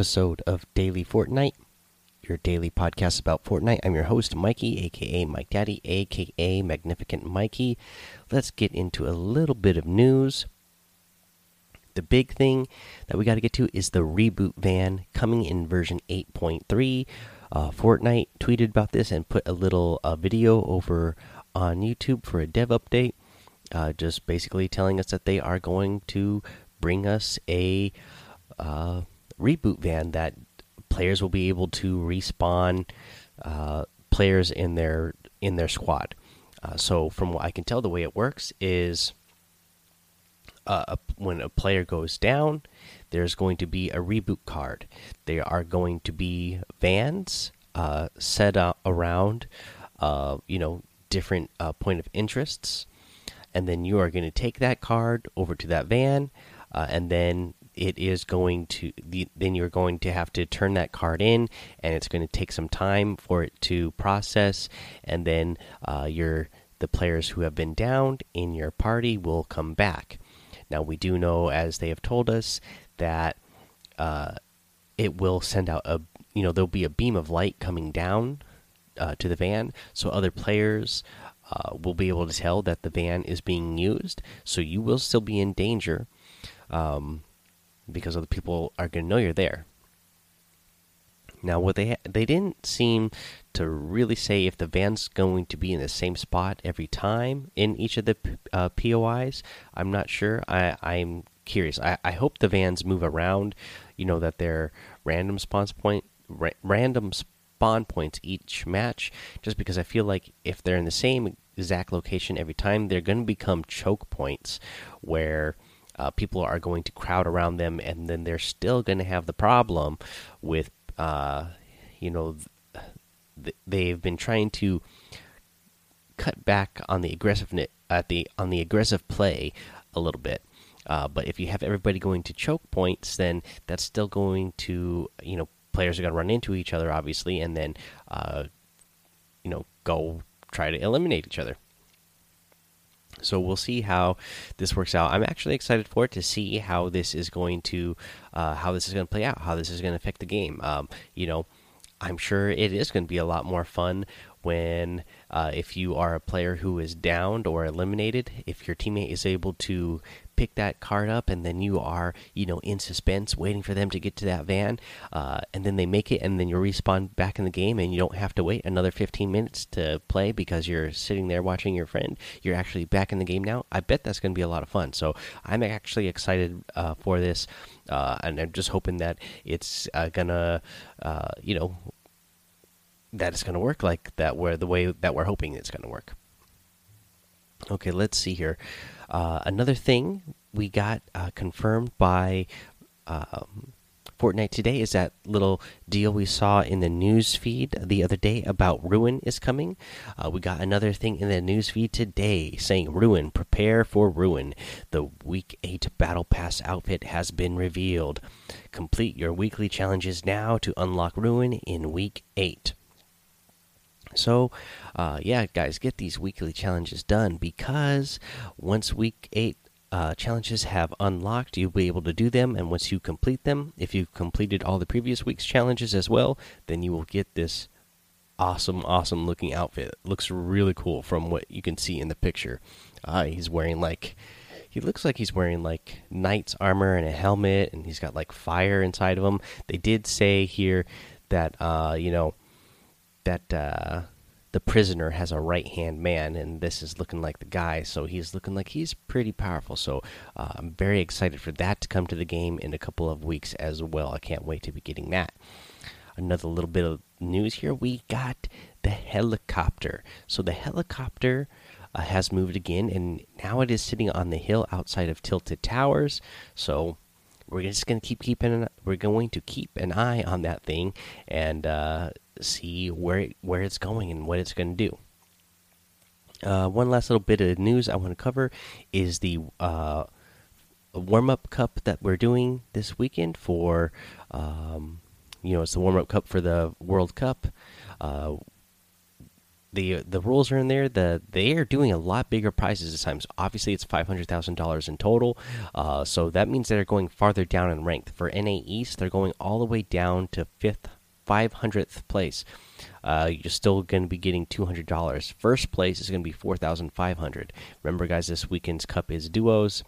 episode of Daily Fortnite, your daily podcast about Fortnite. I'm your host, Mikey, aka Mike Daddy, aka Magnificent Mikey. Let's get into a little bit of news. The big thing that we got to get to is the reboot van coming in version 8.3. Uh, Fortnite tweeted about this and put a little uh, video over on YouTube for a dev update, uh, just basically telling us that they are going to bring us a uh, reboot van that players will be able to respawn uh, players in their in their squad. Uh, so from what I can tell, the way it works is uh, when a player goes down, there's going to be a reboot card. There are going to be vans uh, set around, uh, you know, different uh, point of interests, and then you are going to take that card over to that van, and then it is going to then you're going to have to turn that card in and it's going to take some time for it to process and then uh, your the players who have been downed in your party will come back. Now we do know as they have told us that uh, it will send out a you know there'll be a beam of light coming down uh, to the van so other players uh, will be able to tell that the van is being used so you will still be in danger. Um, because other people are going to know you're there. Now, what they they didn't seem to really say if the van's going to be in the same spot every time in each of the uh, POIs. I'm not sure. I I'm curious. I I hope the vans move around. You know that they're random spawn point ra random spawn points each match. Just because I feel like if they're in the same exact location every time, they're going to become choke points where uh, people are going to crowd around them, and then they're still going to have the problem with, uh, you know, th they've been trying to cut back on the aggressiveness at the on the aggressive play a little bit. Uh, but if you have everybody going to choke points, then that's still going to you know players are going to run into each other, obviously, and then uh, you know go try to eliminate each other. So we'll see how this works out. I'm actually excited for it to see how this is going to uh, how this is going to play out, how this is going to affect the game. Um, you know, I'm sure it is going to be a lot more fun when uh, if you are a player who is downed or eliminated, if your teammate is able to pick that card up and then you are you know in suspense waiting for them to get to that van uh, and then they make it and then you respawn back in the game and you don't have to wait another 15 minutes to play because you're sitting there watching your friend. You're actually back in the game now. I bet that's going to be a lot of fun. So i'm actually excited uh, for this uh, and i'm just hoping that it's uh, gonna uh, you know that it's going to work like that where the way that we're hoping it's going to work. Okay let's see here uh, another thing we got uh, confirmed by um, Fortnite today is that little deal we saw in the news feed the other day about Ruin is coming. Uh, we got another thing in the news feed today saying Ruin, prepare for Ruin. The Week 8 Battle Pass outfit has been revealed. Complete your weekly challenges now to unlock Ruin in Week 8. So, uh, yeah, guys, get these weekly challenges done because once week eight uh, challenges have unlocked, you'll be able to do them. And once you complete them, if you've completed all the previous week's challenges as well, then you will get this awesome, awesome looking outfit. It looks really cool from what you can see in the picture. Uh, he's wearing like. He looks like he's wearing like knight's armor and a helmet, and he's got like fire inside of him. They did say here that uh, you know that uh, the prisoner has a right hand man, and this is looking like the guy. So he's looking like he's pretty powerful. So uh, I'm very excited for that to come to the game in a couple of weeks as well. I can't wait to be getting that. Another little bit of news here we got the helicopter. So the helicopter. Uh, has moved again, and now it is sitting on the hill outside of Tilted Towers. So we're just going to keep keeping we're going to keep an eye on that thing and uh, see where it, where it's going and what it's going to do. Uh, one last little bit of news I want to cover is the uh, warm up cup that we're doing this weekend for, um, you know, it's the warm up cup for the World Cup. Uh, the the rules are in there. The they are doing a lot bigger prizes this time. So obviously, it's five hundred thousand dollars in total. Uh, so that means they're going farther down in rank. For NA East, they're going all the way down to fifth, five hundredth place. Uh, you're still going to be getting two hundred dollars. First place is going to be four thousand five hundred. Remember, guys, this weekend's cup is duos.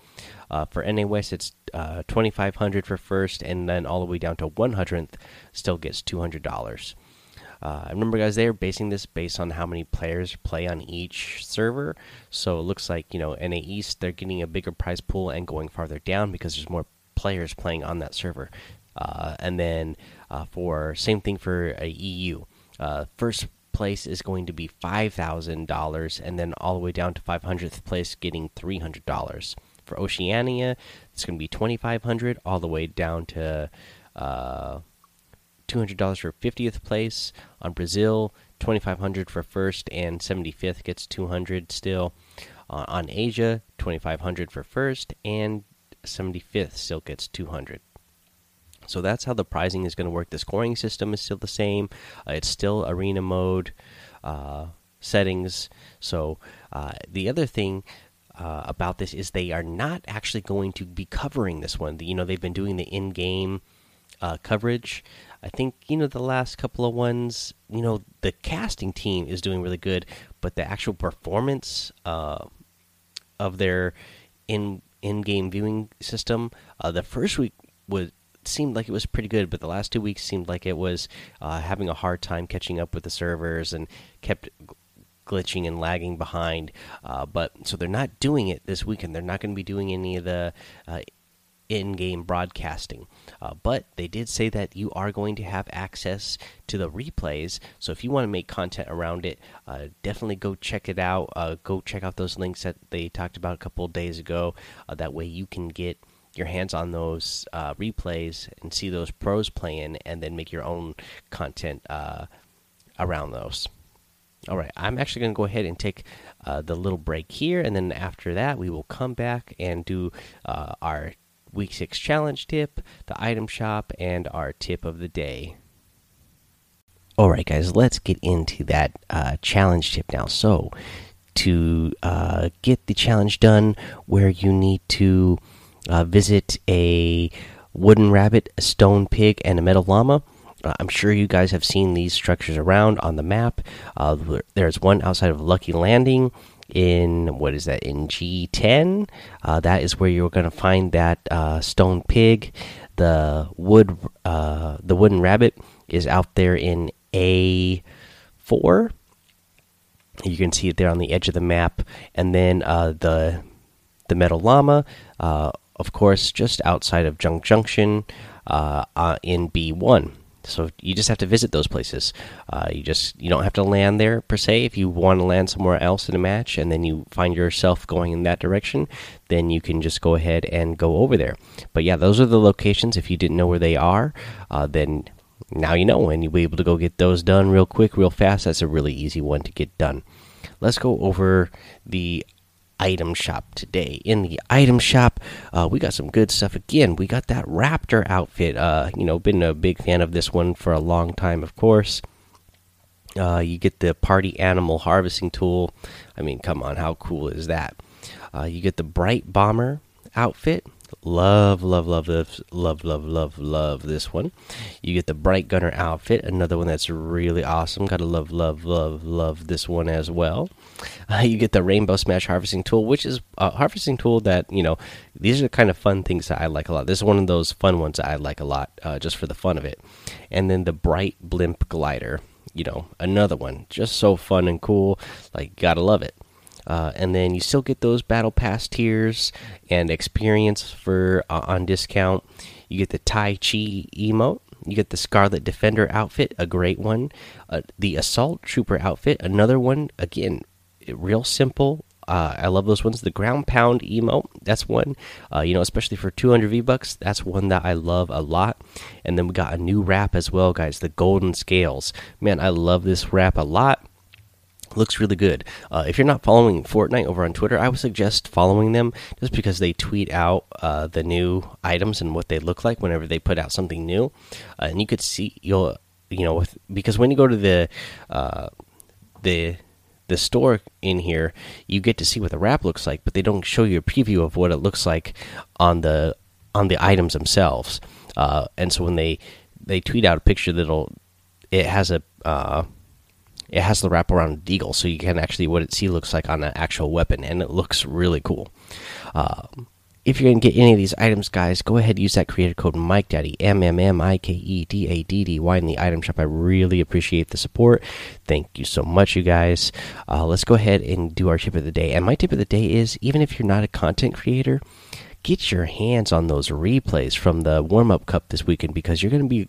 Uh, for NA West, it's uh, twenty five hundred for first, and then all the way down to one hundredth still gets two hundred dollars. Uh, I remember, guys, they are basing this based on how many players play on each server. So it looks like, you know, NA East, they're getting a bigger prize pool and going farther down because there's more players playing on that server. Uh, and then for same thing for EU. Uh, first place is going to be $5,000, and then all the way down to 500th place getting $300. For Oceania, it's going to be 2500 all the way down to uh, $200 for 50th place. On Brazil, 2500 for first and 75th gets 200 still. Uh, on Asia, 2500 for first and 75th still gets 200. So that's how the pricing is going to work. The scoring system is still the same. Uh, it's still arena mode uh, settings. So uh, the other thing uh, about this is they are not actually going to be covering this one. You know, they've been doing the in-game uh, coverage. I think you know the last couple of ones. You know the casting team is doing really good, but the actual performance uh, of their in in game viewing system, the first week was seemed like it was pretty good, but the last two weeks seemed like it was uh, having a hard time catching up with the servers and kept glitching and lagging behind. Uh, but so they're not doing it this weekend. They're not going to be doing any of the uh, in game broadcasting. Uh, but they did say that you are going to have access to the replays. So if you want to make content around it, uh, definitely go check it out. Uh, go check out those links that they talked about a couple days ago. Uh, that way you can get your hands on those uh, replays and see those pros playing and then make your own content uh, around those. All right, I'm actually going to go ahead and take uh, the little break here, and then after that, we will come back and do uh, our week six challenge tip, the item shop, and our tip of the day. All right, guys, let's get into that uh, challenge tip now. So, to uh, get the challenge done, where you need to uh, visit a wooden rabbit, a stone pig, and a metal llama. Uh, I'm sure you guys have seen these structures around on the map. Uh, there's one outside of Lucky Landing in what is that in G10? Uh, that is where you're going to find that uh, stone pig. The wood, the wooden rabbit is out there in A4. You can see it there on the edge of the map, and then the the metal llama, uh, of course, just outside of Junk Junction uh, in B1 so you just have to visit those places. Uh, you just you don't have to land there per se. If you want to land somewhere else in a match, and then you find yourself going in that direction, then you can just go ahead and go over there. But yeah, those are the locations. If you didn't know where they are, uh, then now you know, and you'll be able to go get those done real quick, real fast. That's a really easy one to get done. Let's go over the item shop today. In the item shop, uh, we got some good stuff again. We got that Raptor outfit. Uh, you know, been a big fan of this one for a long time, of course. Uh, you get the party animal harvesting tool. I mean, come on, how cool is that? Uh, you get the bright bomber outfit. Love, love, love, love, love, love, love, love this one. You get the Bright Gunner outfit, another one that's really awesome. Gotta love, love, love, love this one as well. Uh, you get the Rainbow Smash harvesting tool, which is a harvesting tool that you know. These are the kind of fun things that I like a lot. This is one of those fun ones that I like a lot, uh, just for the fun of it. And then the Bright Blimp glider, you know, another one, just so fun and cool. Like, gotta love it. Uh, and then you still get those battle pass tiers and experience for uh, on discount. You get the Tai Chi emote. You get the Scarlet Defender outfit, a great one. Uh, the Assault Trooper outfit, another one. Again, real simple. Uh, I love those ones. The Ground Pound emote, that's one. Uh, you know, especially for 200 V bucks, that's one that I love a lot. And then we got a new wrap as well, guys. The Golden Scales. Man, I love this wrap a lot looks really good. Uh, if you're not following Fortnite over on Twitter, I would suggest following them just because they tweet out uh, the new items and what they look like whenever they put out something new, uh, and you could see you'll you know with, because when you go to the uh, the the store in here, you get to see what the wrap looks like, but they don't show you a preview of what it looks like on the on the items themselves. Uh, and so when they they tweet out a picture that'll it has a uh, it has the wraparound deagle, so you can actually what it see looks like on an actual weapon, and it looks really cool. Um, if you're to get any of these items, guys, go ahead and use that creator code Mike Daddy M M M I K E D A D D Y in the item shop. I really appreciate the support. Thank you so much, you guys. Uh, let's go ahead and do our tip of the day. And my tip of the day is even if you're not a content creator, get your hands on those replays from the warm up cup this weekend because you're going to be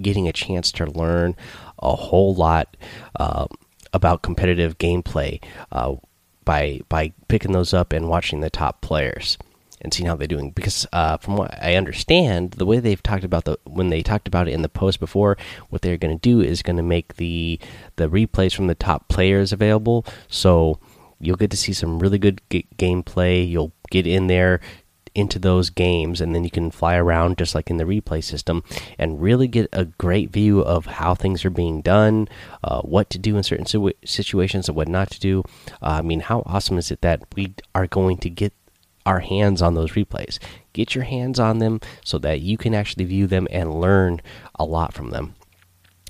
getting a chance to learn a whole lot uh, about competitive gameplay uh, by by picking those up and watching the top players and seeing how they're doing. Because uh, from what I understand, the way they've talked about the when they talked about it in the post before, what they're going to do is going to make the the replays from the top players available. So you'll get to see some really good gameplay. You'll get in there into those games and then you can fly around just like in the replay system and really get a great view of how things are being done uh, what to do in certain situations and what not to do uh, i mean how awesome is it that we are going to get our hands on those replays. Get your hands on them so that you can actually view them and learn a lot from them.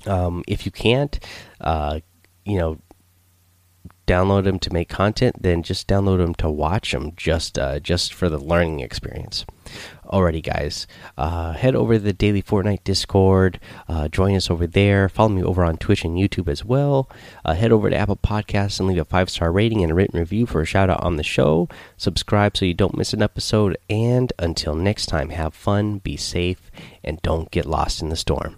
Um, if you can't, uh, you know, download them to make content, then just download them to watch them, just uh, just for the learning experience. Alrighty, guys, uh, head over to the Daily Fortnite Discord. Uh, join us over there. Follow me over on Twitch and YouTube as well. Uh, head over to Apple Podcasts and leave a five star rating and a written review for a shout out on the show. Subscribe so you don't miss an episode. And until next time, have fun, be safe, and don't get lost in the storm.